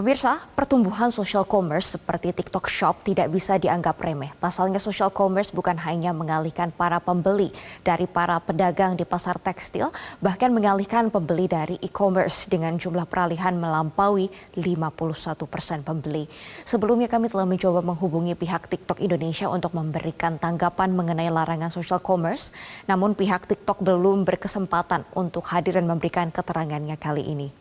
Pemirsa, pertumbuhan social commerce seperti TikTok Shop tidak bisa dianggap remeh. Pasalnya social commerce bukan hanya mengalihkan para pembeli dari para pedagang di pasar tekstil, bahkan mengalihkan pembeli dari e-commerce dengan jumlah peralihan melampaui 51 persen pembeli. Sebelumnya kami telah mencoba menghubungi pihak TikTok Indonesia untuk memberikan tanggapan mengenai larangan social commerce, namun pihak TikTok belum berkesempatan untuk hadir dan memberikan keterangannya kali ini.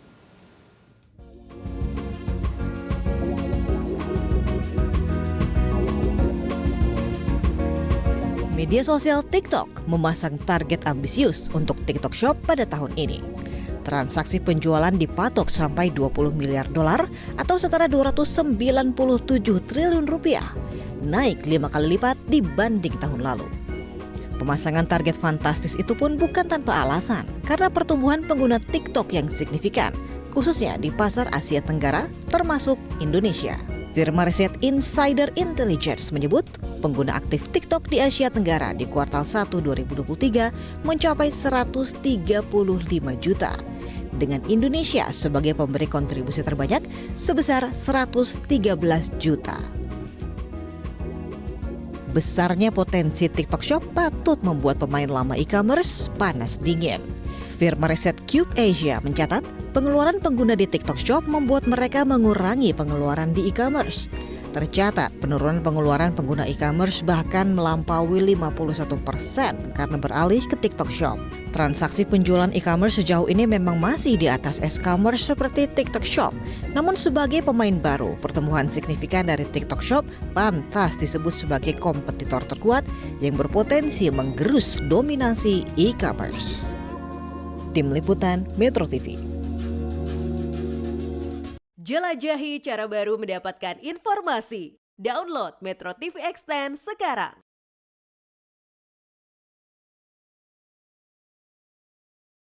Media sosial TikTok memasang target ambisius untuk TikTok Shop pada tahun ini. Transaksi penjualan dipatok sampai 20 miliar dolar atau setara 297 triliun rupiah, naik lima kali lipat dibanding tahun lalu. Pemasangan target fantastis itu pun bukan tanpa alasan, karena pertumbuhan pengguna TikTok yang signifikan, khususnya di pasar Asia Tenggara, termasuk Indonesia. Firma riset Insider Intelligence menyebut pengguna aktif TikTok di Asia Tenggara di kuartal 1 2023 mencapai 135 juta. Dengan Indonesia sebagai pemberi kontribusi terbanyak sebesar 113 juta. Besarnya potensi TikTok Shop patut membuat pemain lama e-commerce panas dingin. Firma riset Cube Asia mencatat, pengeluaran pengguna di TikTok Shop membuat mereka mengurangi pengeluaran di e-commerce. Tercatat penurunan pengeluaran pengguna e-commerce bahkan melampaui 51 persen karena beralih ke TikTok Shop. Transaksi penjualan e-commerce sejauh ini memang masih di atas e-commerce seperti TikTok Shop. Namun sebagai pemain baru, pertumbuhan signifikan dari TikTok Shop pantas disebut sebagai kompetitor terkuat yang berpotensi menggerus dominasi e-commerce. Tim Liputan Metro TV. Jelajahi cara baru mendapatkan informasi. Download Metro TV Extend sekarang.